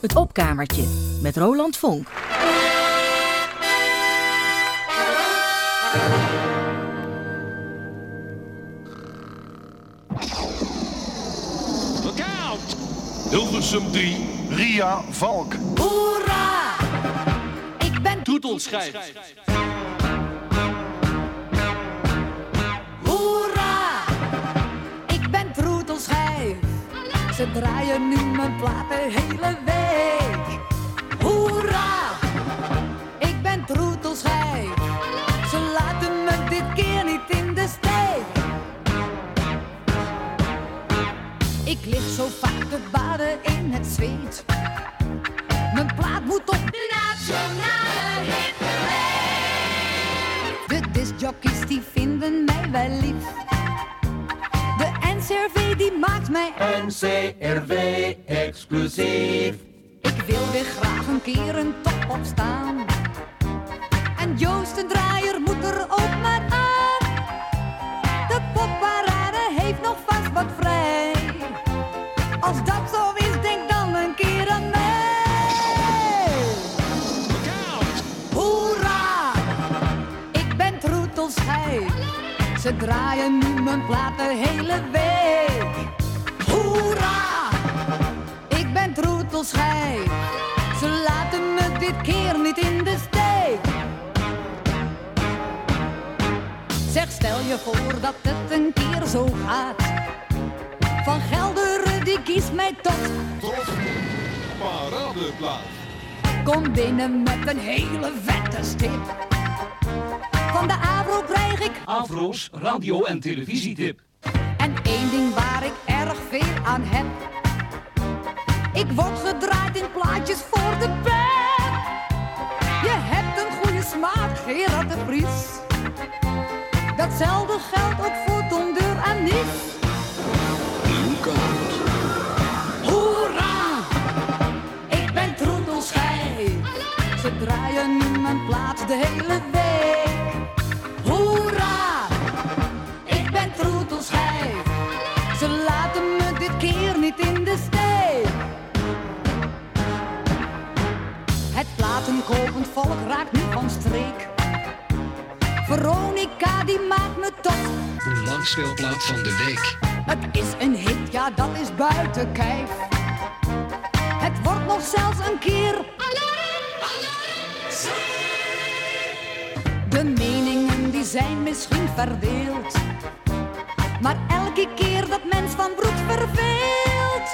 Het opkamertje met Roland Vonk. Look out! Hilversum 3. Ria Valk. Hoera! Ik ben Toetelschijf. Ze draaien nu mijn plaat de hele week. Hoera! Ik ben troetelschijf. Ze laten me dit keer niet in de steek. Ik lig zo vaak te baden in het zweet. Mijn plaat moet op de nationale De discjockeys die vinden mij wel lief. NCRV die maakt mij NCRV exclusief. Ik wil weer graag een keer een top opstaan. En Joost de Draaier moet er ook maar aan. De popparade heeft nog vast wat vrij. Als dat zo is, Ze draaien nu mijn plaat de hele week. Hoera! Ik ben troetelschijf. Ze laten me dit keer niet in de steek. Zeg, stel je voor dat het een keer zo gaat. Van Gelderen die kiest mij toch. Paradeplaat. Kom binnen met een hele vette stip. Van de Avro krijg ik Afro's radio- en televisietip. En één ding waar ik erg veel aan heb. Ik word gedraaid in plaatjes voor de pep. Je hebt een goede smaak, Gerard de Vries. Datzelfde geldt ook voor Tom Deur en Nies. Hoera! Ik ben. Ze draaien nu mijn plaats de hele week. Volk raakt nu van streek. Veronica die maakt me toch. De langspeelplaat van de week. Het is een hit, ja dat is buiten kijf. Het wordt nog zelfs een keer. De meningen die zijn misschien verdeeld. Maar elke keer dat mens van broek verveelt.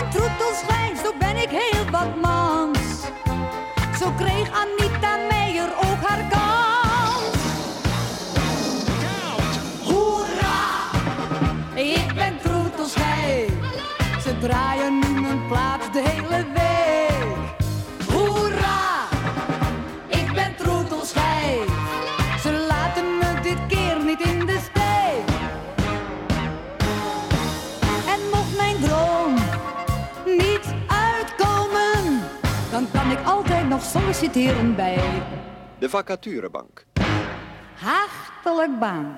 Een troetelschijf, zo ben ik heel wat mans. Kreeg Anita Meijer ook haar kans. Hoera! Ik ben troetelschijf. Ze draaien solliciteren bij De vacaturebank. Hartelijk Bank.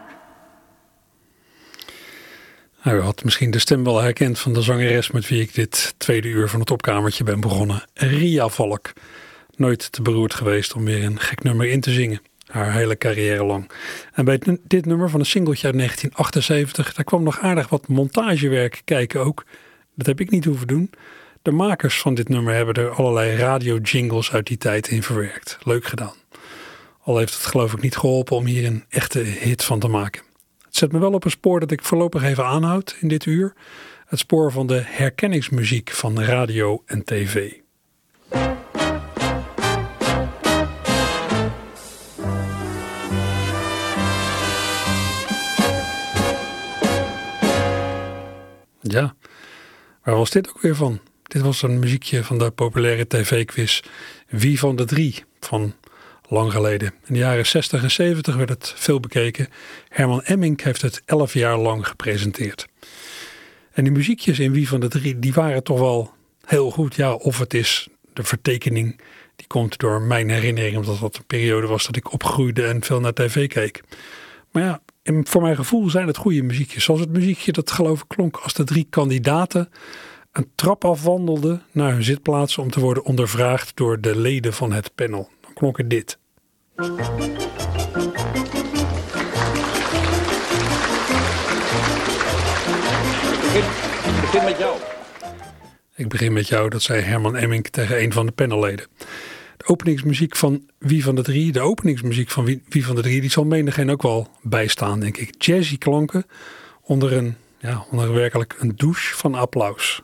Nou, u had misschien de stem wel herkend van de zangeres met wie ik dit tweede uur van het opkamertje ben begonnen. Ria Valk. Nooit te beroerd geweest om weer een gek nummer in te zingen. Haar hele carrière lang. En bij dit- dit nummer van een singeltje uit 1978, daar kwam nog aardig wat montagewerk kijken ook. Dat heb ik niet hoeven doen. De makers van dit nummer hebben er allerlei radio-jingles uit die tijd in verwerkt. Leuk gedaan. Al heeft het geloof ik niet geholpen om hier een echte hit van te maken. Het zet me wel op een spoor dat ik voorlopig even aanhoud in dit uur. Het spoor van de herkenningsmuziek van radio en tv. Ja, waar was dit ook weer van? Dit was een muziekje van de populaire tv-quiz Wie van de Drie van lang geleden. In de jaren 60 en 70 werd het veel bekeken. Herman Emmink heeft het elf jaar lang gepresenteerd. En die muziekjes in Wie van de Drie, die waren toch wel heel goed. Ja, of het is de vertekening, die komt door mijn herinnering, omdat dat een periode was dat ik opgroeide en veel naar tv keek. Maar ja, voor mijn gevoel zijn het goede muziekjes. Zoals het muziekje dat geloof ik klonk als de drie kandidaten een trap afwandelde naar hun zitplaats om te worden ondervraagd door de leden van het panel. Dan klonk het dit. Ik begin met jou. Ik begin met jou, dat zei Herman Emmink tegen een van de panelleden. De openingsmuziek van Wie van de Drie, de openingsmuziek van Wie, Wie van de Drie, die zal menigeen ook wel bijstaan, denk ik. Jazzy klanken onder een, ja, onder werkelijk een douche van applaus.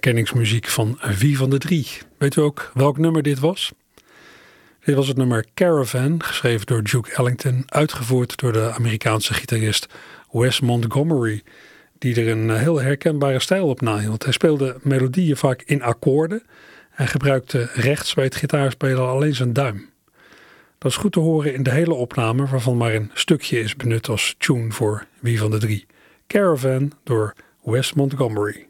Herkenningsmuziek van Wie van de Drie. Weet u ook welk nummer dit was? Dit was het nummer Caravan, geschreven door Duke Ellington, uitgevoerd door de Amerikaanse gitarist Wes Montgomery, die er een heel herkenbare stijl op nahield. Hij speelde melodieën vaak in akkoorden en gebruikte rechts bij het gitaarspelen alleen zijn duim. Dat is goed te horen in de hele opname, waarvan maar een stukje is benut als tune voor Wie van de Drie. Caravan door Wes Montgomery.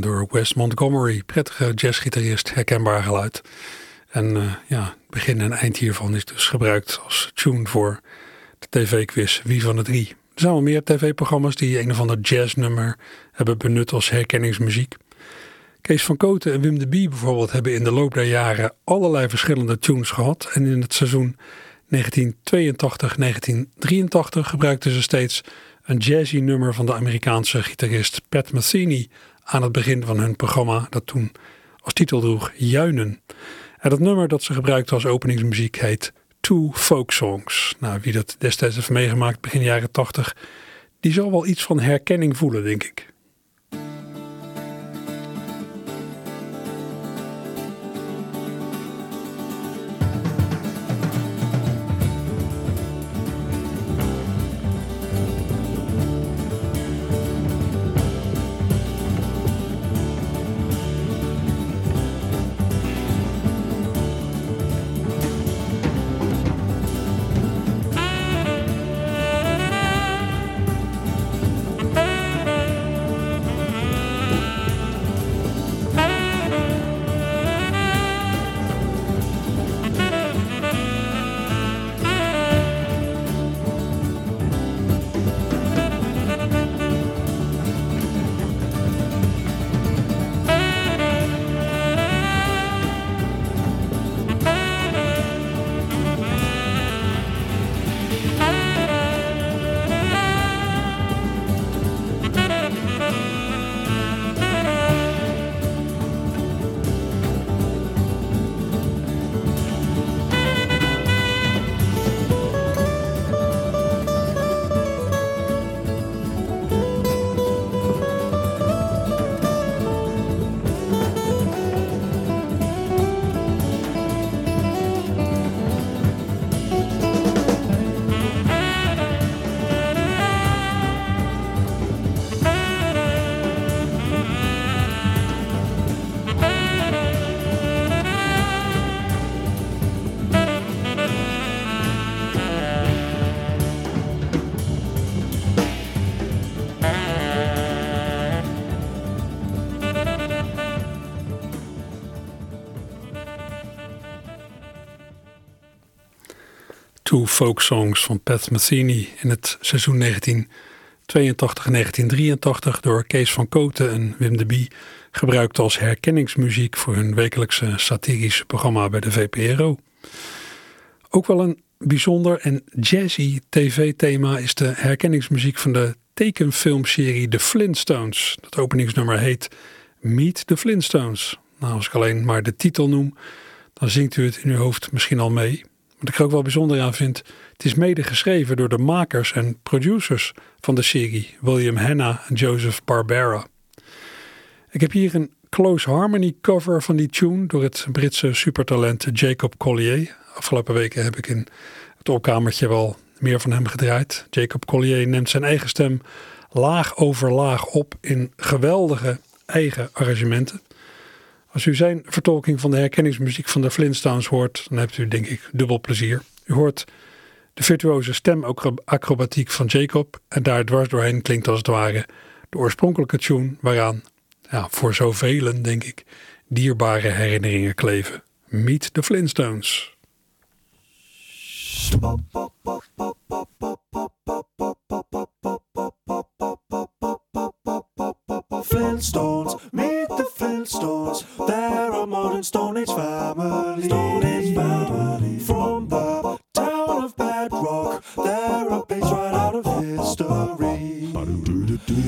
Door Wes Montgomery. Prettige jazzgitarist, herkenbaar geluid. En uh, ja, begin en eind hiervan is dus gebruikt als tune voor de tv-quiz Wie van de Drie. Er zijn wel meer tv-programma's die een of ander jazznummer hebben benut als herkenningsmuziek. Kees van Koten en Wim de Bie bijvoorbeeld hebben in de loop der jaren allerlei verschillende tunes gehad. En in het seizoen 1982-1983 gebruikten ze steeds een jazzy nummer van de Amerikaanse gitarist Pat Metheny aan het begin van hun programma, dat toen als titel droeg Juinen. En dat nummer dat ze gebruikte als openingsmuziek heet Two Folk Songs. Nou, wie dat destijds heeft meegemaakt, begin jaren 80, die zal wel iets van herkenning voelen, denk ik. Folk Songs van Pat Metheny in het seizoen 1982-1983 door Kees van Koten en Wim de Bie gebruikt als herkenningsmuziek voor hun wekelijkse satirische programma bij de VPRO. Ook wel een bijzonder en jazzy tv-thema is de herkenningsmuziek van de tekenfilmserie The Flintstones. Dat openingsnummer heet Meet the Flintstones. Nou, als ik alleen maar de titel noem, dan zingt u het in uw hoofd misschien al mee. Wat ik er ook wel bijzonder aan vind, het is mede geschreven door de makers en producers van de serie, William Hanna en Joseph Barbera. Ik heb hier een close harmony cover van die tune door het Britse supertalent Jacob Collier. Afgelopen weken heb ik in het opkamertje wel meer van hem gedraaid. Jacob Collier neemt zijn eigen stem laag over laag op in geweldige eigen arrangementen. Als u zijn vertolking van de herkenningsmuziek van de Flintstones hoort, dan hebt u denk ik dubbel plezier. U hoort de virtuoze stemacrobatiek van Jacob en daar dwars doorheen klinkt als het ware de oorspronkelijke tune waaraan ja, voor zoveel, denk ik, dierbare herinneringen kleven. Meet the Flintstones. Flintstones, the Flintstones. They're a modern Stone Age family. Stone Age family. From the town of Bedrock, they're a page right out of history.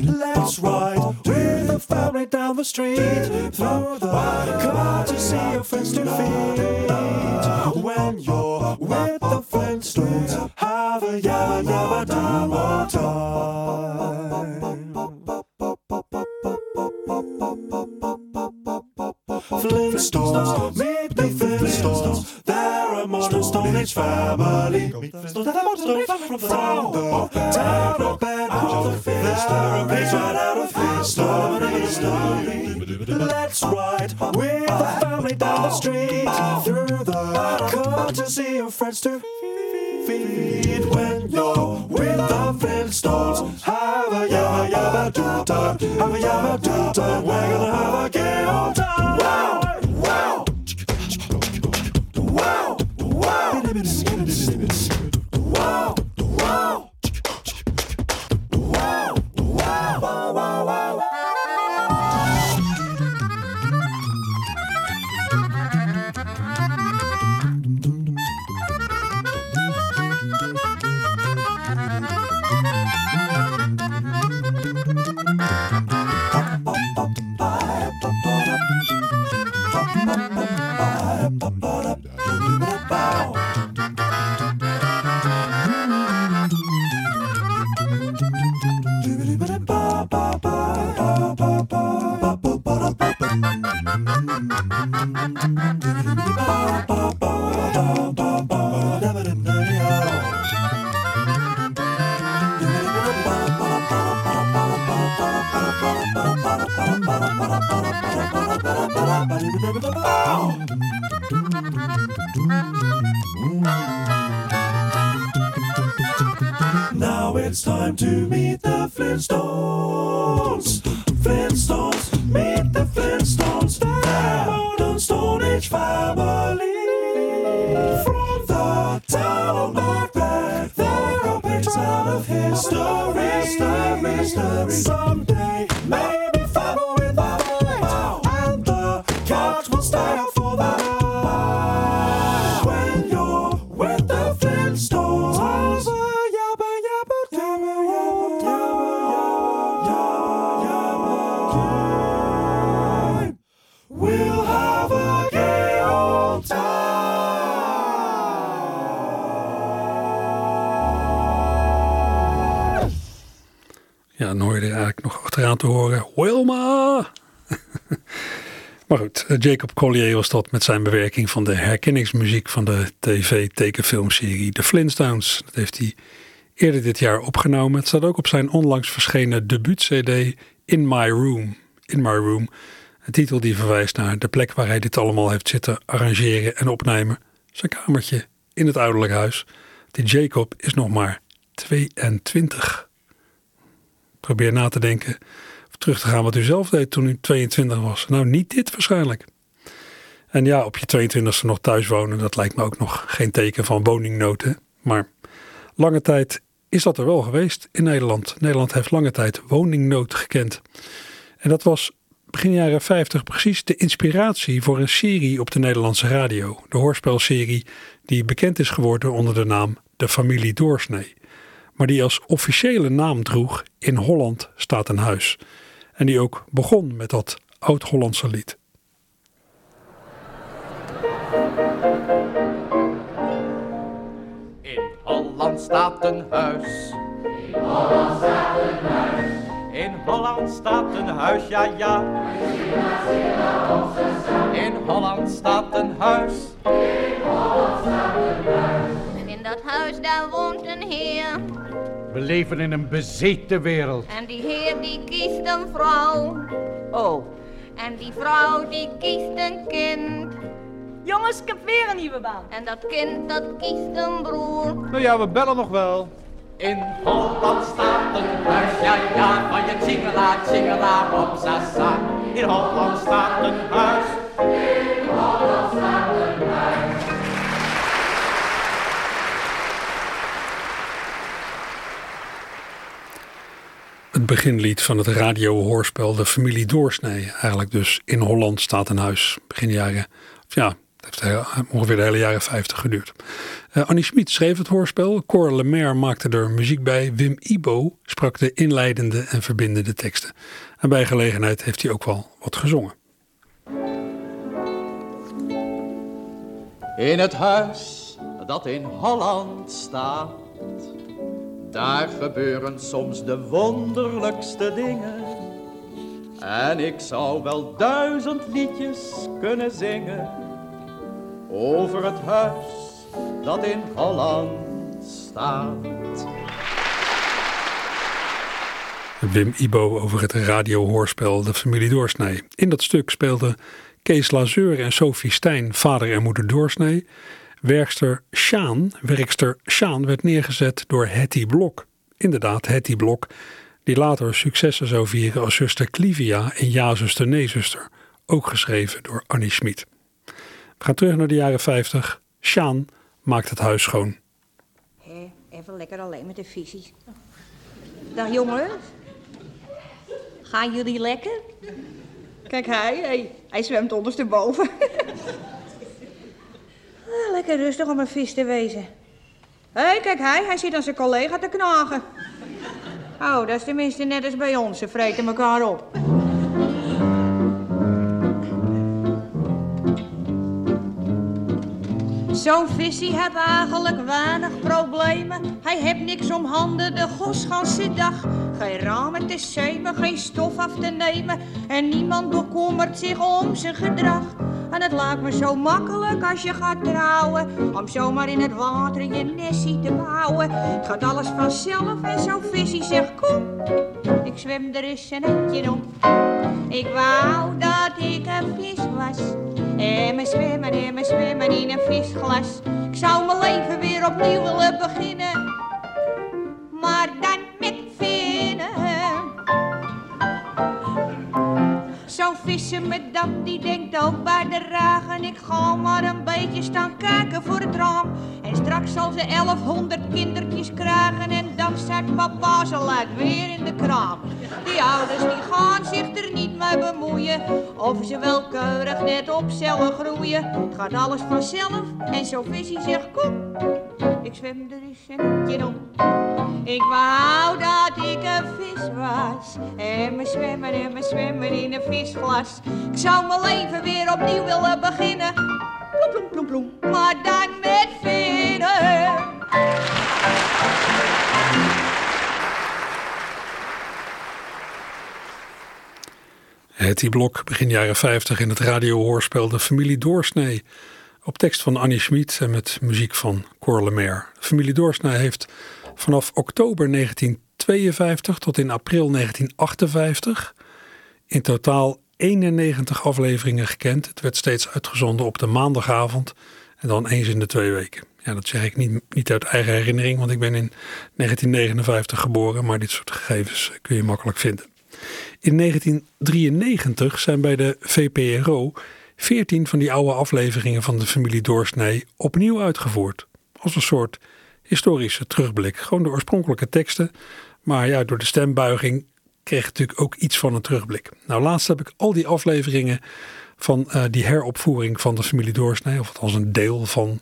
Let's ride with the family down the street through the courtesy of friends to feed. When you're with the Flintstones, have a yabba yabba dabba time. Flintstones, meet the Flintstones. They're a modern Stone Age family. Flintstones, they're a modern Stone Age family. From the town of Bedrock, they're a page right out of history. Let's ride with the family down the street through the courtesy of friends to feed when you're with the Flintstones. Have a yabba yabba do time. Have a yabba do time. We're gonna have a gay old time. Wow, Just Jacob Collier was dat met zijn bewerking van de herkenningsmuziek van de tv-tekenfilmserie The Flintstones. Dat heeft hij eerder dit jaar opgenomen. Het staat ook op zijn onlangs verschenen debuut-cd In My Room. In My Room. Een titel die verwijst naar de plek waar hij dit allemaal heeft zitten arrangeren en opnemen. Zijn kamertje in het ouderlijk huis. Die Jacob is nog maar 22. Probeer na te denken of terug te gaan wat u zelf deed toen u 22 was. Nou, niet dit waarschijnlijk. En ja, op je 22e nog thuis wonen, dat lijkt me ook nog geen teken van woningnood. hè? Maar lange tijd is dat er wel geweest in Nederland. Nederland heeft lange tijd woningnood gekend. En dat was begin jaren 50 precies de inspiratie voor een serie op de Nederlandse radio. De hoorspelserie die bekend is geworden onder de naam De Familie Doorsnee. Maar die als officiële naam droeg In Holland staat een huis. En die ook begon met dat oud-Hollandse lied. Holland staat een huis. In Holland staat een huis. In Holland staat een huis, ja ja. In Holland staat een huis. En in dat huis daar woont een heer. We leven in een bezeten wereld. En die heer die kiest een vrouw. Oh. En die vrouw die kiest een kind. Jongens, ik heb weer een nieuwe baan. En dat kind dat kiest een broer. Nou ja, we bellen nog wel. In Holland staat een huis, ja ja. Van je tsingela, tsingela, op sasa. In Holland staat een huis. In Holland staat een huis. Het beginlied van het radiohoorspel De Familie Doorsnee. Eigenlijk dus in Holland staat een huis. Begin jaren, ja, het heeft ongeveer de hele jaren 50 geduurd. Eh, Annie Schmid schreef het hoorspel. Cor Lemaire maakte er muziek bij. Wim Ibo sprak de inleidende en verbindende teksten. En bij gelegenheid heeft hij ook wel wat gezongen. In het huis dat in Holland staat, daar gebeuren soms de wonderlijkste dingen. En ik zou wel duizend liedjes kunnen zingen over het huis dat in Holland staat. Wim Ibo over het radiohoorspel De Familie Doorsnee. In dat stuk speelden Kees Lazeur en Sophie Stijn vader en moeder Doorsnee. Werkster Sjaan, werkster Sjaan werd neergezet door Hetty Blok. Inderdaad, Hetty Blok, die later successen zou vieren als zuster Clivia en Ja, zuster, nee, zuster. Ook geschreven door Annie Schmid. Gaan terug naar de jaren 50. Sjaan maakt het huis schoon. Even lekker alleen met de visies. Dag jongens. Gaan jullie lekker? Kijk, hij, hij, hij zwemt ondersteboven. Ah, lekker rustig om een vis te wezen. Hé, kijk, hij, hij zit aan zijn collega te knagen. Oh, dat is tenminste net als bij ons. Ze vreten elkaar op. Zo'n visie heeft eigenlijk weinig problemen. Hij heeft niks om handen de gosganse dag. Geen ramen te zeemen, geen stof af te nemen. En niemand bekommert zich om zijn gedrag. En het lijkt me zo makkelijk als je gaat trouwen. Om zomaar in het water je nessie te bouwen. Het gaat alles vanzelf en zo'n visie zegt kom. Ik zwem er eens een eentje om. Ik wou dat ik een vis was. En me zwemmen en me zwemmen in een visglas. Ik zou mijn leven weer opnieuw willen beginnen. Maar dan met vinnen. Zo'n vissen met dat die denkt ook bij de ragen. Ik ga maar een beetje staan kijken voor het raam. En straks zal ze 1100 kindertjes krijgen. En dan zet papa ze laat weer in de kraam. Die ouders die gaan zich er niet mee bemoeien. Of ze wel keurig net op cellen groeien. Het gaat alles vanzelf. En zo'n visie zegt kom. Ik zwem er eens een om. Ik wou dat ik een vis was. En me zwemmen en me zwemmen in een visglas. Ik zou mijn leven weer opnieuw willen beginnen. Ploem, ploem, ploem, ploem. Maar dan met vinnen. Hetty Blok, begin jaren 50 in het radiohoorspel De Familie Doorsnee. Op tekst van Annie Schmid en met muziek van Cor Lemaire. Familie Doorsnee heeft vanaf oktober 1952 tot in april 1958 in totaal 91 afleveringen gekend. Het werd steeds uitgezonden op de maandagavond en dan eens in de twee weken. Ja, dat zeg ik niet, niet uit eigen herinnering, want ik ben in 1959 geboren, maar dit soort gegevens kun je makkelijk vinden. In 1993 zijn bij de VPRO 14 van die oude afleveringen van de familie Doorsnee opnieuw uitgevoerd. Als een soort historische terugblik. Gewoon de oorspronkelijke teksten. Maar ja, door de stembuiging kreeg het natuurlijk ook iets van een terugblik. Nou, laatst heb ik al die afleveringen van eh, die heropvoering van de familie Doorsnee, of althans een deel van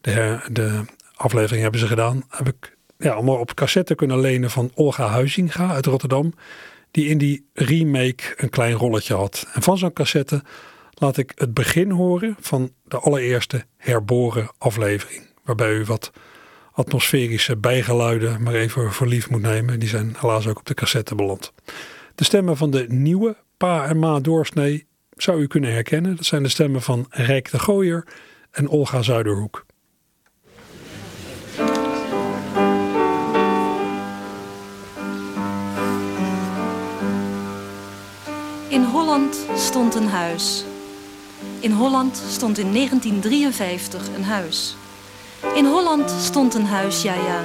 de, de aflevering hebben ze gedaan, heb ik ja, allemaal op cassette kunnen lenen van Olga Huizinga uit Rotterdam, die in die remake een klein rolletje had. En van zo'n cassette laat ik het begin horen van de allereerste herboren aflevering, waarbij u wat atmosferische bijgeluiden maar even voor lief moet nemen. Die zijn helaas ook op de cassette beland. De stemmen van de nieuwe Pa en Ma Doorsnee zou u kunnen herkennen. Dat zijn de stemmen van Rijk de Gooier en Olga Zuiderhoek. Holland stond een huis. In Holland stond in 1953 een huis. In Holland stond een huis, ja ja.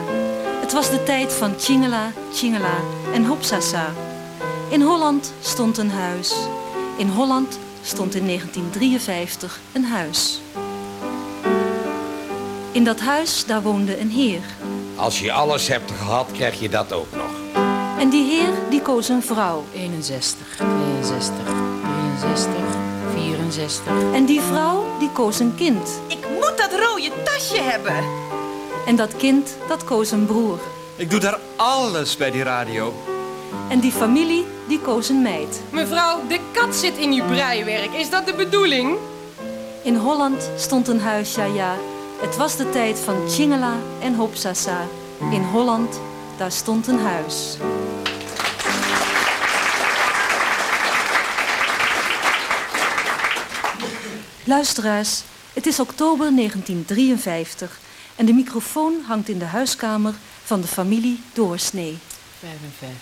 Het was de tijd van Tjingela, Tjingela en Hopsasa. In Holland stond een huis. In Holland stond in 1953 een huis. In dat huis, daar woonde een heer. Als je alles hebt gehad, krijg je dat ook nog. En die heer, die koos een vrouw. 61, 62, 63, 64. En die vrouw, die koos een kind. Ik moet dat rode tasje hebben. En dat kind, dat koos een broer. Ik doe daar alles bij die radio. En die familie, die koos een meid. Mevrouw, de kat zit in uw breiwerk. Is dat de bedoeling? In Holland stond een huis, ja ja. Het was de tijd van Tjingela en Hopsasa. In Holland, daar stond een huis. Luisteraars, het is oktober 1953 en de microfoon hangt in de huiskamer van de familie Doorsnee. 55,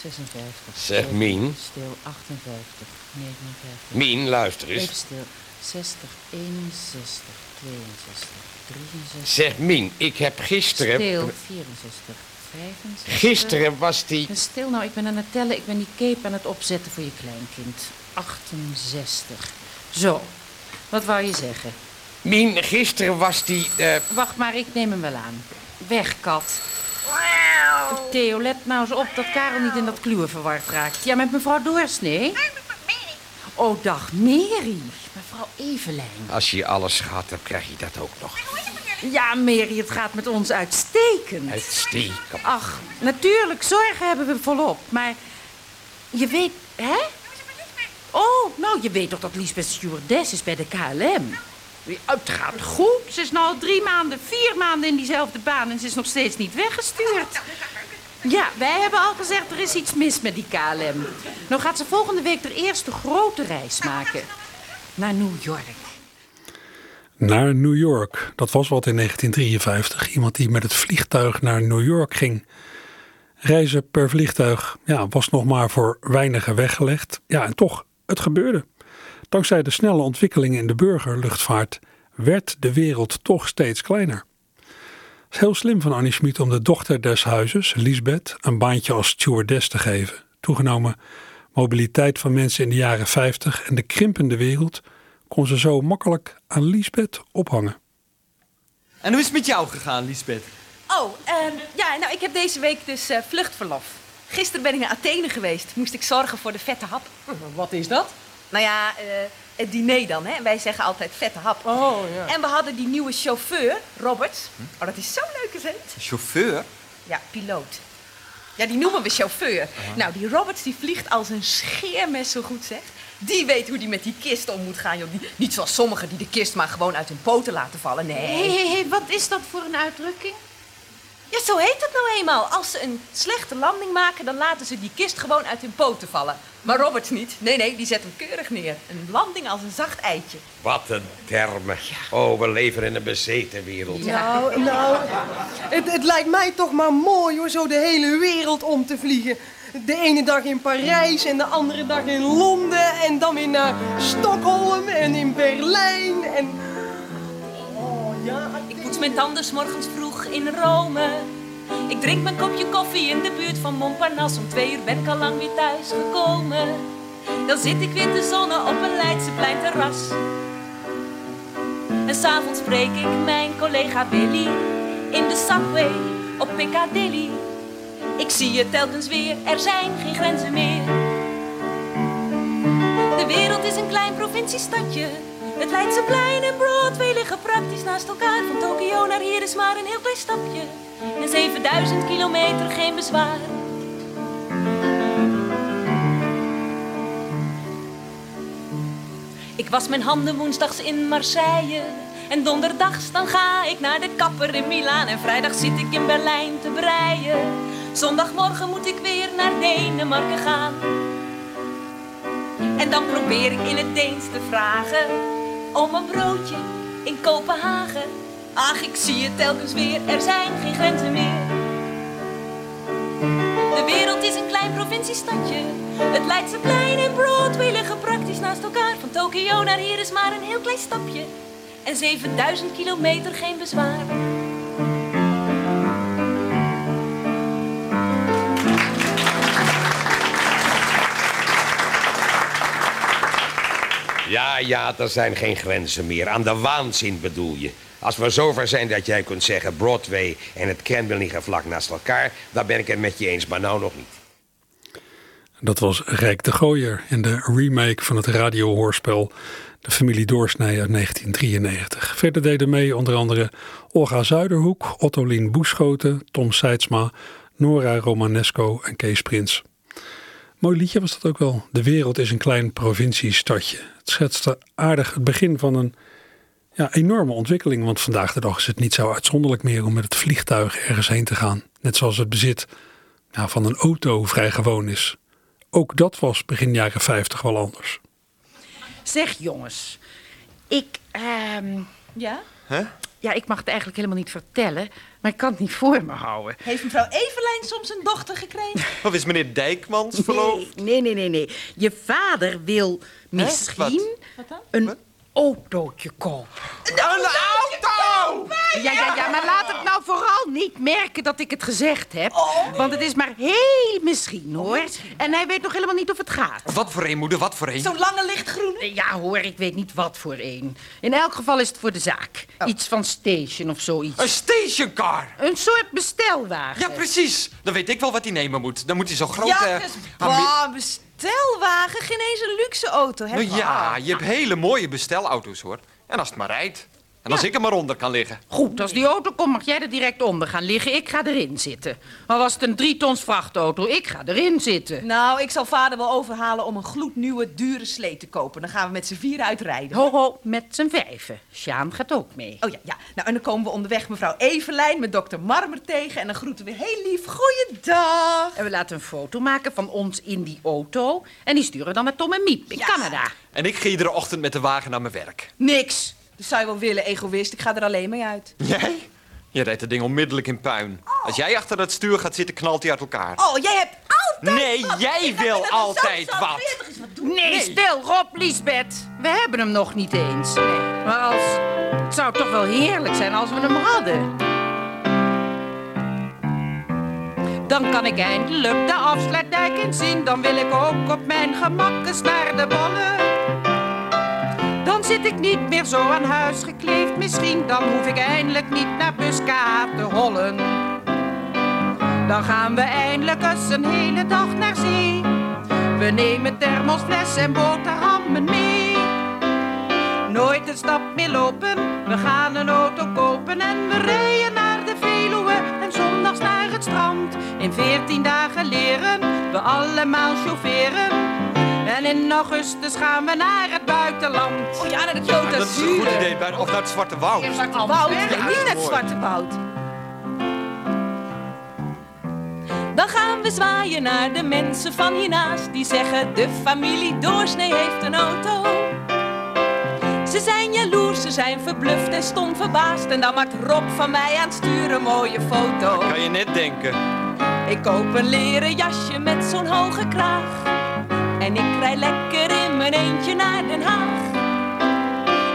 56. Zeg, stil, Mien. Stil, 58, 59. Mien, luister eens. Even stil. 60, 61, 62, 63. Zeg, Mien, ik heb gisteren... Stil, 64, 65. Gisteren was die... En Stil nou, ik ben aan het tellen. Ik ben die cape aan het opzetten voor je kleinkind. 68. Zo, wat wou je zeggen? Mien, gisteren was die... eh, Wacht maar, ik neem hem wel aan. Weg, kat. Theo, let nou eens op dat Karel niet in dat kluwen verward raakt. Ja, met mevrouw Doorsnee? Oh, dag, Mary. Mevrouw Evelijn. Als je alles gehad hebt, krijg je dat ook nog. Ja, Mary, het gaat met ons uitstekend. Uitstekend. Ach, natuurlijk, zorgen hebben we volop. Maar je weet, hè? Oh, nou, je weet toch dat Lisbeth stewardess is bij de KLM? Het gaat goed. Ze is nu al drie maanden, vier maanden in diezelfde baan... en ze is nog steeds niet weggestuurd. Ja, wij hebben al gezegd, er is iets mis met die KLM. Nou gaat ze volgende week de eerste grote reis maken. Naar New York. Naar New York. Dat was wat in 1953. Iemand die met het vliegtuig naar New York ging. Reizen per vliegtuig ja, was nog maar voor weinigen weggelegd. Ja, en toch, het gebeurde. Dankzij de snelle ontwikkelingen in de burgerluchtvaart werd de wereld toch steeds kleiner. Het is heel slim van Annie Schmid om de dochter des huizes, Lisbeth, een baantje als stewardess te geven. Toegenomen mobiliteit van mensen in de jaren 50 en de krimpende wereld kon ze zo makkelijk aan Lisbeth ophangen. En hoe is het met jou gegaan, Lisbeth? Oh, ehm, ja, nou, ik heb deze week dus eh, vluchtverlof. Gisteren ben ik naar Athene geweest. Moest ik zorgen voor de vette hap. Wat is dat? Nou ja, eh, het diner dan, hè. Wij zeggen altijd vette hap. Oh, ja. En we hadden die nieuwe chauffeur, Robert. Oh, dat is zo'n leuke vent. Chauffeur? Ja, piloot. Ja, die noemen we chauffeur. Nou, die Roberts die vliegt als een scheermes zo goed, zeg. Die weet hoe die met die kist om moet gaan, joh. Die, niet zoals sommigen die de kist maar gewoon uit hun poten laten vallen, nee. Hé, hé, hé, wat is dat voor een uitdrukking? Ja, zo heet het nou eenmaal. Als ze een slechte landing maken, dan laten ze die kist gewoon uit hun poten vallen. Maar Roberts niet. Nee, nee, die zet hem keurig neer. Een landing als een zacht eitje. Wat een termen. Oh, we leven in een bezeten wereld. Nou, nou, het, het lijkt mij toch maar mooi hoor, zo de hele wereld om te vliegen. De ene dag in Parijs en de andere dag in Londen en dan weer naar Stockholm en in Berlijn en... Oh ja, Ik poets mijn tanden morgens vroeg in Rome. Ik drink mijn kopje koffie in de buurt van Montparnasse. Om twee uur ben ik al lang weer thuis gekomen. Dan zit ik weer te zonnen op een Leidseplein terras. En s'avonds spreek ik mijn collega Willy. in de subway op Piccadilly. Ik zie het telkens weer, er zijn geen grenzen meer. De wereld is een klein provinciestadje. Het Leidseplein en Broadway liggen praktisch naast elkaar. Van Tokio naar hier is maar een heel klein stapje. En 7000 kilometer geen bezwaar. Ik was mijn handen woensdags in Marseille. En donderdags dan ga ik naar de kapper in Milaan. En vrijdag zit ik in Berlijn te breien. Zondagmorgen moet ik weer naar Denemarken gaan. En dan probeer ik in het Deens te vragen om een broodje in Kopenhagen. Ach, ik zie het telkens weer, er zijn geen grenzen meer. De wereld is een klein provinciestadje. Het Leidseplein en Broadway liggen praktisch naast elkaar. Van Tokio naar hier is maar een heel klein stapje. En 7000 kilometer geen bezwaar. Ja, ja, er zijn geen grenzen meer. Aan de waanzin bedoel je. Als we zover zijn dat jij kunt zeggen Broadway en het Kremlin liggen vlak naast elkaar, dan ben ik het met je eens, maar nou nog niet. Dat was Rijk de Gooier in de remake van het radiohoorspel De Familie Doorsnij uit 1993. Verder deden mee onder andere Olga Zuiderhoek, Ottolien Boeschoten, Tom Seidsma, Nora Romanesco en Kees Prins. Mooi liedje was dat ook wel. De wereld is een klein provinciestadje. Het schetste aardig het begin van een ja, enorme ontwikkeling. Want vandaag de dag is het niet zo uitzonderlijk meer om met het vliegtuig ergens heen te gaan. Net zoals het bezit ja, van een auto vrij gewoon is. Ook dat was begin jaren 50 wel anders. Zeg jongens, ik, ehm, Ja? Hè? Ja, ik mag het eigenlijk helemaal niet vertellen, maar ik kan het niet voor me houden. Heeft mevrouw Evelijn soms een dochter gekregen? Of is meneer Dijkmans verloofd? Nee, nee, nee, nee. Je vader wil misschien een autootje kopen. Een auto! Ja, ja, ja, maar laat het nou vooral niet merken dat ik het gezegd heb. Want het is maar heel misschien, hoor. En hij weet nog helemaal niet of het gaat. Wat voor een, moeder, wat voor een? Zo'n lange lichtgroene? Ja, hoor, ik weet niet wat voor een. In elk geval is het voor de zaak. Iets van station of zoiets. Een stationcar! Een soort bestelwagen. Ja, precies. Dan weet ik wel wat hij nemen moet. Dan moet hij zo'n grote... Ja, dus bah, bestelwagen, geen eens een luxe auto. Hè? Nou ja, je hebt hele mooie bestelauto's, hoor. En als het maar rijdt. En als ik er maar onder kan liggen. Goed, als die auto komt mag jij er direct onder gaan liggen. Ik ga erin zitten. Maar was het een drie tons vrachtauto, ik ga erin zitten. Nou, ik zal vader wel overhalen om een gloednieuwe, dure slee te kopen. Dan gaan we met z'n vieren uitrijden. Ho, ho, met z'n vijven. Sjaan gaat ook mee. Oh ja, ja. Nou, en dan komen we onderweg mevrouw Evelijn met dokter Marmer tegen. En dan groeten we heel lief. Goeiedag. En we laten een foto maken van ons in die auto. En die sturen we dan naar Tom en Miep in Canada. En ik ga iedere ochtend met de wagen naar mijn werk. Niks. Dat zou je wel willen, egoïst. Ik ga er alleen mee uit. Jij? Je rijdt het ding onmiddellijk in puin. Als jij achter het stuur gaat zitten, knalt hij uit elkaar. Oh, jij hebt altijd Nee, wat. jij Ik wil altijd zo- wat. wat doen. Nee, stil, Rob, Liesbeth. We hebben hem nog niet eens. Maar als... Het zou toch wel heerlijk zijn als we hem hadden. Dan kan ik eindelijk de afsluitdijk inzien. Dan wil ik ook op mijn gemak eens naar de bollen. Zit ik niet meer zo aan huis gekleefd misschien. Dan hoef ik eindelijk niet naar Buska te hollen. Dan gaan we eindelijk eens een hele dag naar zee. We nemen thermosfles en boterhammen mee. Nooit een stap meer lopen, we gaan een auto kopen en we rijden naar de Veluwe en zondags naar het strand. In veertien dagen leren we allemaal chaufferen. En in augustus gaan we naar het buitenland. Oh ja, naar de Ja, Côte dat is een goed idee. Of naar het Zwarte Woud. Zwarte Woud. Nee, Ja, niet naar het. Zwarte Woud. Dan gaan we zwaaien naar de mensen van hiernaast. Die zeggen de familie Doorsnee heeft een auto. Ze zijn jaloers, ze zijn verbluft en stom verbaasd. En dan maakt Rob van mij aan het stuur een mooie foto. Kan je net denken. Ik koop een leren jasje met zo'n hoge kraag. En ik rij lekker in mijn eentje naar Den Haag.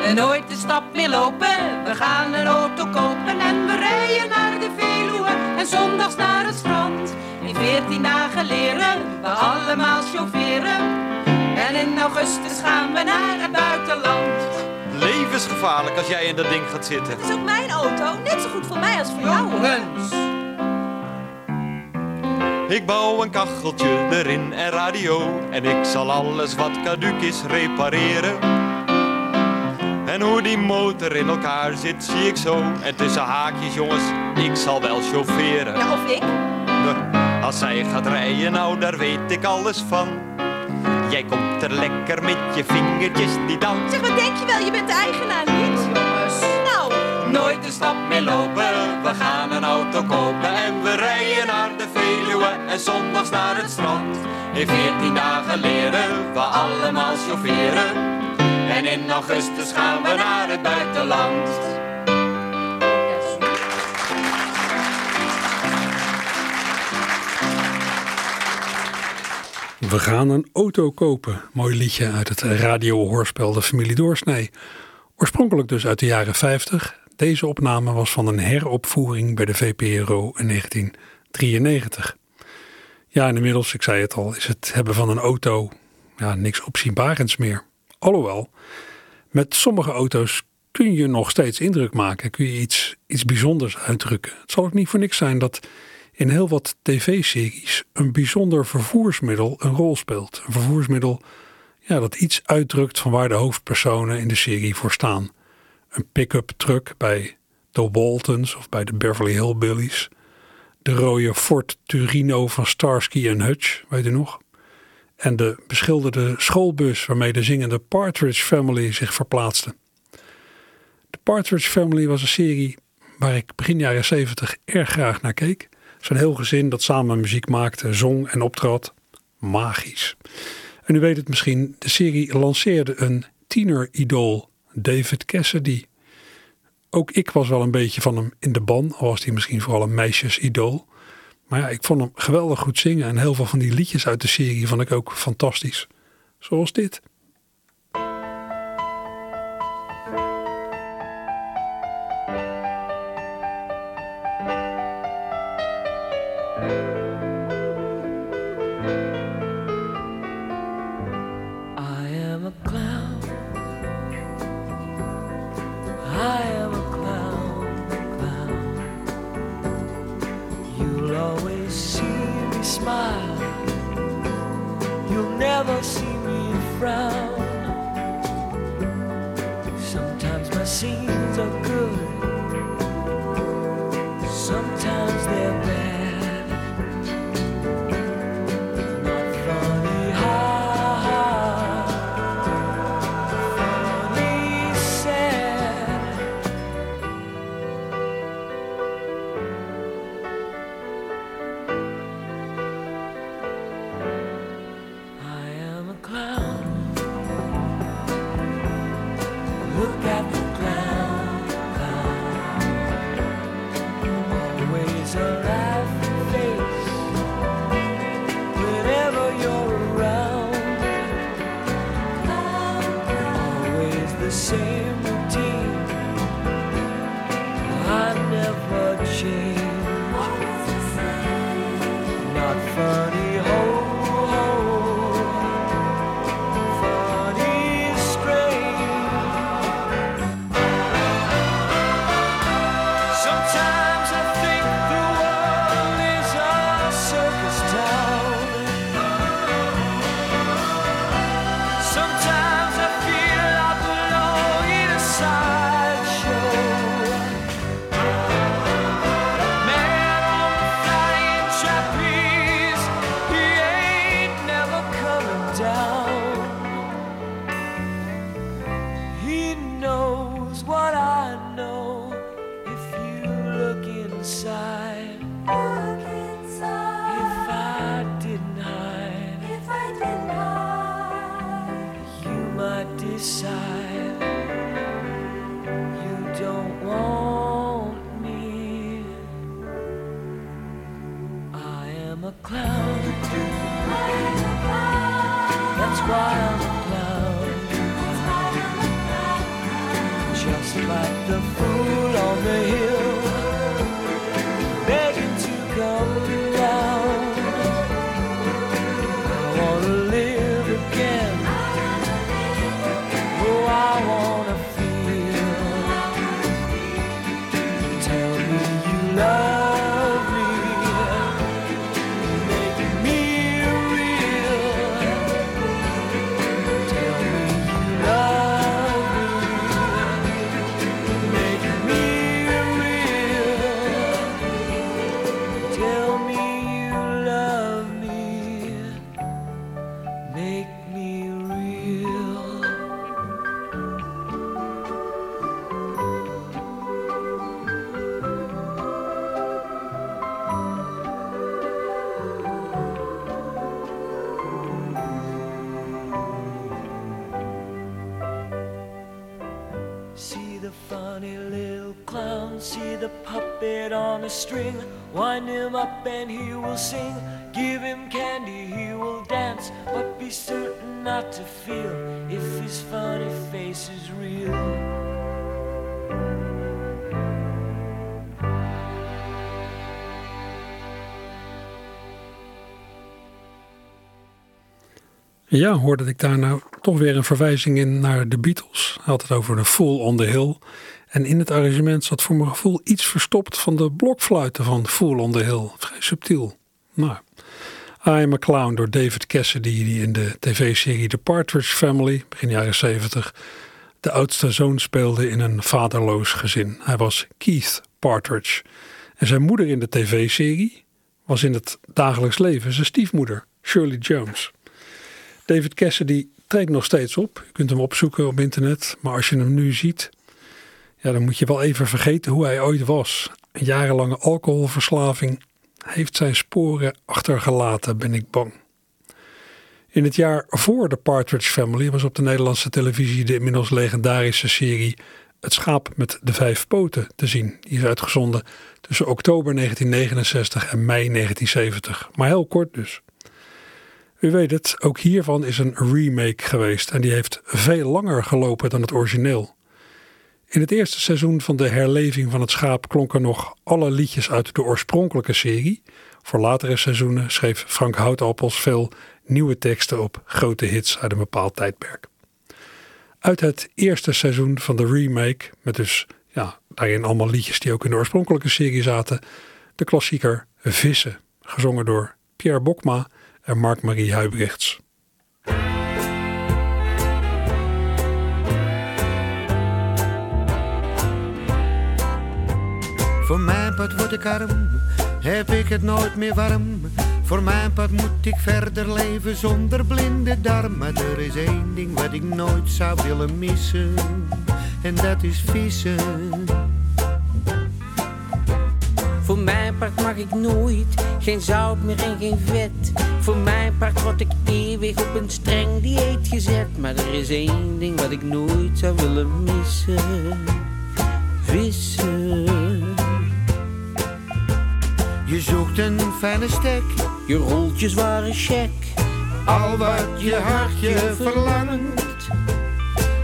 En nooit een stap meer lopen, we gaan een auto kopen en we rijden naar de Veluwe en zondags naar het strand. In veertien dagen leren we allemaal chaufferen en in augustus gaan we naar het buitenland. Leven levensgevaarlijk als jij in dat ding gaat zitten. Het is ook mijn auto. Net zo goed voor mij als voor jou. hoor. Ik bouw een kacheltje erin en radio. En ik zal alles wat caduc is repareren. En hoe die motor in elkaar zit, zie ik zo. En tussen haakjes, jongens, ik zal wel chaufferen. Ja, of ik? Nou, Als zij gaat rijden, nou, daar weet ik alles van. Jij komt er lekker met je vingertjes niet aan. Zeg, wat denk je wel? Je bent de eigenaar niet? jongens. Nou, Nooit een stap meer lopen, we gaan een auto kopen en we rijden naar de En zondags naar het strand. In veertien dagen leren we allemaal chaufferen en in augustus gaan we naar het buitenland. We gaan een auto kopen. Mooi liedje uit het radiohoorspel De Familie Doorsnee. Oorspronkelijk dus uit de jaren 50. Deze opname was van een heropvoering bij de VPRO in 1993. Ja, inmiddels, ik zei het al, is het hebben van een auto ja, niks opzienbarends meer. Alhoewel, met sommige auto's kun je nog steeds indruk maken. Kun je iets, iets bijzonders uitdrukken. Het zal ook niet voor niks zijn dat in heel wat tv-series een bijzonder vervoersmiddel een rol speelt. Een vervoersmiddel ja, dat iets uitdrukt van waar de hoofdpersonen in de serie voor staan. Een pick-up truck bij de Waltons of bij de Beverly Hillbillies. De rode Ford Turino van Starsky en Hutch, weet u nog? En de beschilderde schoolbus waarmee de zingende Partridge Family zich verplaatste. De Partridge Family was een serie waar ik begin jaren 70 erg graag naar keek. Zo'n heel gezin dat samen muziek maakte, zong en optrad. Magisch. En u weet het misschien, de serie lanceerde een tieneridool, David Cassidy. Ook ik was wel een beetje van hem in de ban, al was hij misschien vooral een meisjesidool. Maar ja, ik vond hem geweldig goed zingen en heel veel van die liedjes uit de serie vond ik ook fantastisch. Zoals dit. Always see me smile. You'll never see me frown. Sometimes my scenes string. Wind him up and he will sing. Give him candy, he will dance. But be certain not to feel if his funny face is real. Ja, hoorde ik daar nou toch weer een verwijzing in naar de Beatles. Hij had het over de Fool on the Hill. En in het arrangement zat voor mijn gevoel iets verstopt van de blokfluiten van Fool on the Hill. Vrij subtiel. Nou, I Am a Clown door David Cassidy, die in de tv-serie The Partridge Family, begin jaren 70, de oudste zoon speelde in een vaderloos gezin. Hij was Keith Partridge. En zijn moeder in de tv-serie was in het dagelijks leven zijn stiefmoeder, Shirley Jones. David Cassidy treedt nog steeds op. Je kunt hem opzoeken op internet. Maar als je hem nu ziet, ja, dan moet je wel even vergeten hoe hij ooit was. Een jarenlange alcoholverslaving heeft zijn sporen achtergelaten, ben ik bang. In het jaar voor de Partridge Family was op de Nederlandse televisie de inmiddels legendarische serie Het schaap met de vijf poten te zien. Die is uitgezonden tussen oktober 1969 en mei 1970. Maar heel kort dus. U weet het, ook hiervan is een remake geweest en die heeft veel langer gelopen dan het origineel. In het eerste seizoen van de herleving van het schaap klonken nog alle liedjes uit de oorspronkelijke serie. Voor latere seizoenen schreef Frank Houtappels veel nieuwe teksten op grote hits uit een bepaald tijdperk. Uit het eerste seizoen van de remake, met dus ja, daarin allemaal liedjes die ook in de oorspronkelijke serie zaten, de klassieker Vissen, gezongen door Pierre Bokma en Mark-Marie Huibrechts. Voor mijn pad word ik arm, heb ik het nooit meer warm. Voor mijn pad moet ik verder leven zonder blinde darm. Maar er is één ding wat ik nooit zou willen missen, en dat is vissen. Voor mijn part mag ik nooit geen zout meer en geen vet. Voor mijn part word ik eeuwig op een streng dieet gezet. Maar er is één ding wat ik nooit zou willen missen: vissen. Een fijne stek, je rolt je zware check. Al wat je hartje verlangt.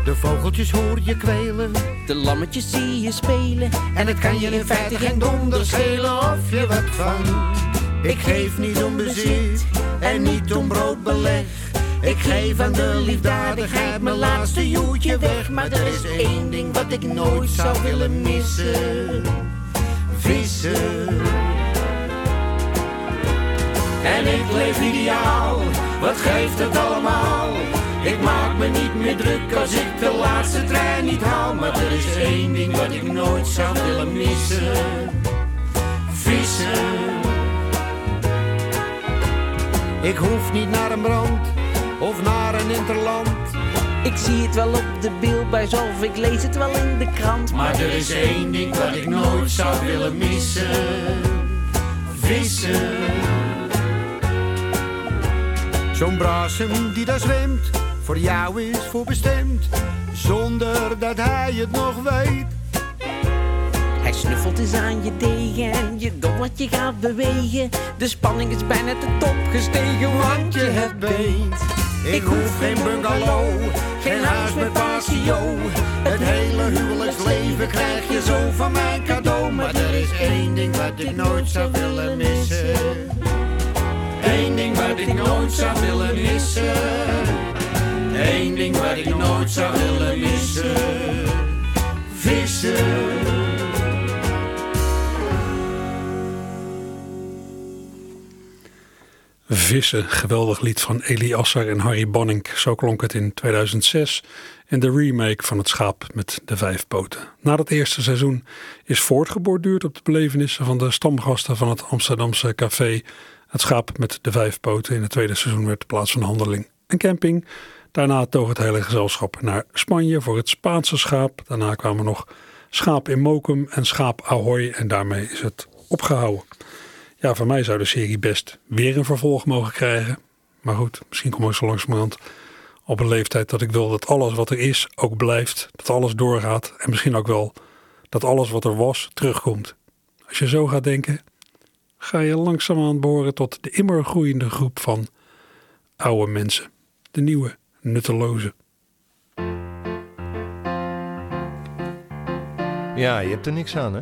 De vogeltjes hoor je kwelen, de lammetjes zie je spelen. En het kan je in feite geen donder schelen of je wat vangt. Ik geef niet om bezit en niet om broodbeleg. Ik geef aan de liefdadigheid mijn laatste joetje weg. Maar er is één ding wat ik nooit zou willen missen: vissen. En ik leef ideaal, wat geeft het allemaal? Ik maak me niet meer druk als ik de laatste trein niet haal. Maar er is één ding wat ik nooit zou willen missen: vissen. Ik hoef niet naar een brand of naar een interland. Ik zie het wel op de beeldbuis of ik lees het wel in de krant. Maar er is één ding wat ik nooit zou willen missen: vissen. Zo'n brasem die daar zwemt, voor jou is voorbestemd, zonder dat hij het nog weet. Hij snuffelt eens aan je degen en je doet wat je gaat bewegen. De spanning is bijna te top gestegen, want je hebt beet. Ik hoef geen bungalow, geen huis met patio. Het hele huwelijksleven krijg je zo van mijn cadeau. Maar er is één ding wat ik nooit zou willen missen. Eén ding wat ik nooit zou willen missen. Eén ding wat ik nooit zou willen missen. Vissen. Vissen, geweldig lied van Eli Asser en Harry Bonning. Zo klonk het in 2006 in de remake van Het Schaap met de Vijf Poten. Na dat eerste seizoen is voortgeborduurd op de belevenissen van de stamgasten van het Amsterdamse café Het Schaap met de Vijf Poten. In het tweede seizoen werd de plaats van handeling een camping. Daarna toog het hele gezelschap naar Spanje voor het Spaanse schaap. Daarna kwamen nog Schaap in Mokum en Schaap Ahoy en daarmee is het opgehouden. Ja, voor mij zou de serie best weer een vervolg mogen krijgen. Maar goed, misschien komen we zo langzamerhand Op een leeftijd dat ik wil dat alles wat er is ook blijft. Dat alles doorgaat. En misschien ook wel dat alles wat er was terugkomt. Als je zo gaat denken, ga je langzaamaan behoren tot de immer groeiende groep van oude mensen. De nieuwe, nutteloze. Ja, je hebt er niks aan, hè?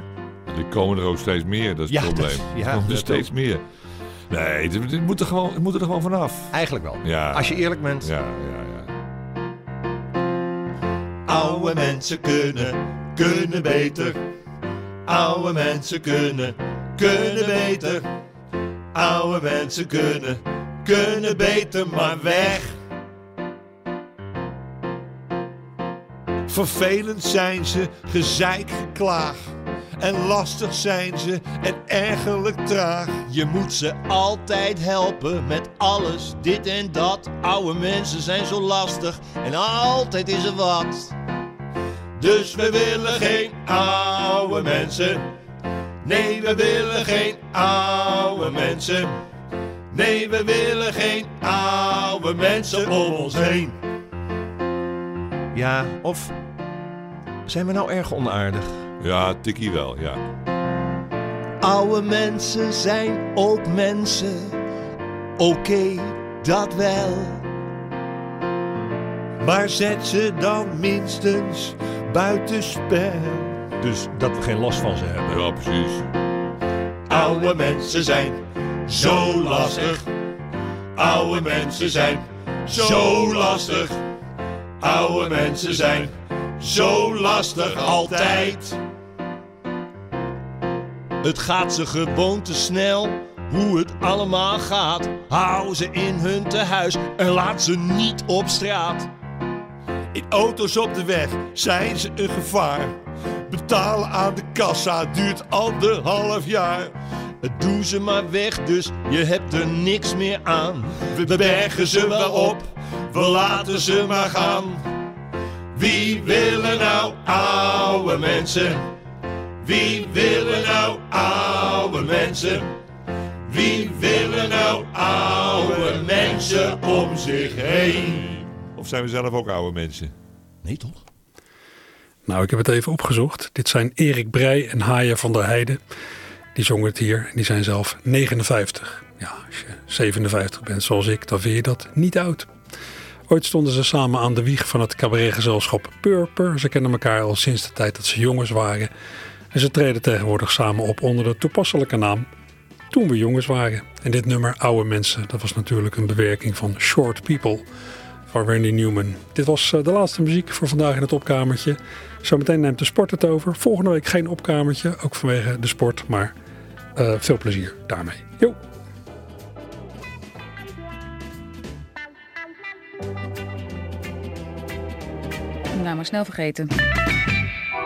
Er komen er ook steeds meer, dat is Ja, het probleem. dat- ja, er komen er steeds ook. meer. Nee, dit, dit moet, er gewoon, het moet er gewoon vanaf. Eigenlijk wel. Ja. Als je eerlijk bent. Ja, ja, ja. Oude mensen kunnen, kunnen beter. Oude mensen kunnen, kunnen beter. Oude mensen kunnen, kunnen beter, maar weg. Vervelend zijn ze, gezeik, geklaag. En lastig zijn ze en ergerlijk traag. Je moet ze altijd helpen met alles, dit en dat. Oude mensen zijn zo lastig en altijd is er wat. Dus we willen geen oude mensen. Nee, we willen geen oude mensen. Nee, we willen geen oude mensen om ons heen. Ja, of zijn we nou erg onaardig? Ja, tikkie wel, ja. Oude mensen zijn ook mensen. Oké, dat wel. Maar zet ze dan minstens buitenspel. Dus dat we geen last van ze hebben. Ja, precies. Oude mensen zijn zo lastig. Oude mensen zijn zo lastig. Oude mensen zijn zo lastig altijd. Het gaat ze gewoon te snel, hoe het allemaal gaat. Hou ze in hun tehuis en laat ze niet op straat. In auto's op de weg zijn ze een gevaar. Betalen aan de kassa duurt anderhalf jaar. Het doen ze maar weg, dus je hebt er niks meer aan. We bergen ze wel op, we laten ze maar gaan. Wie willen nou oude mensen? Wie willen nou oude mensen? Wie willen nou oude mensen om zich heen? Of zijn we zelf ook oude mensen? Nee, toch? Nou, ik heb het even opgezocht. Dit zijn Erik Breij en Haaien van der Heijden. Die zongen het hier en die zijn zelf 59. Ja, als je 57 bent zoals ik, dan vind je dat niet oud. Ooit stonden ze samen aan de wieg van het cabaretgezelschap Purper. Ze kennen elkaar al sinds de tijd dat ze jongens waren. En ze treden tegenwoordig samen op onder de toepasselijke naam Toen we jongens waren. En dit nummer Oude Mensen, dat was natuurlijk een bewerking van Short People van Randy Newman. Dit was eh, de laatste muziek voor vandaag in het opkamertje. Zometeen neemt de sport het over. Volgende week geen opkamertje, ook vanwege de sport. Maar eh, veel plezier daarmee. Jo. Nou, maar snel vergeten.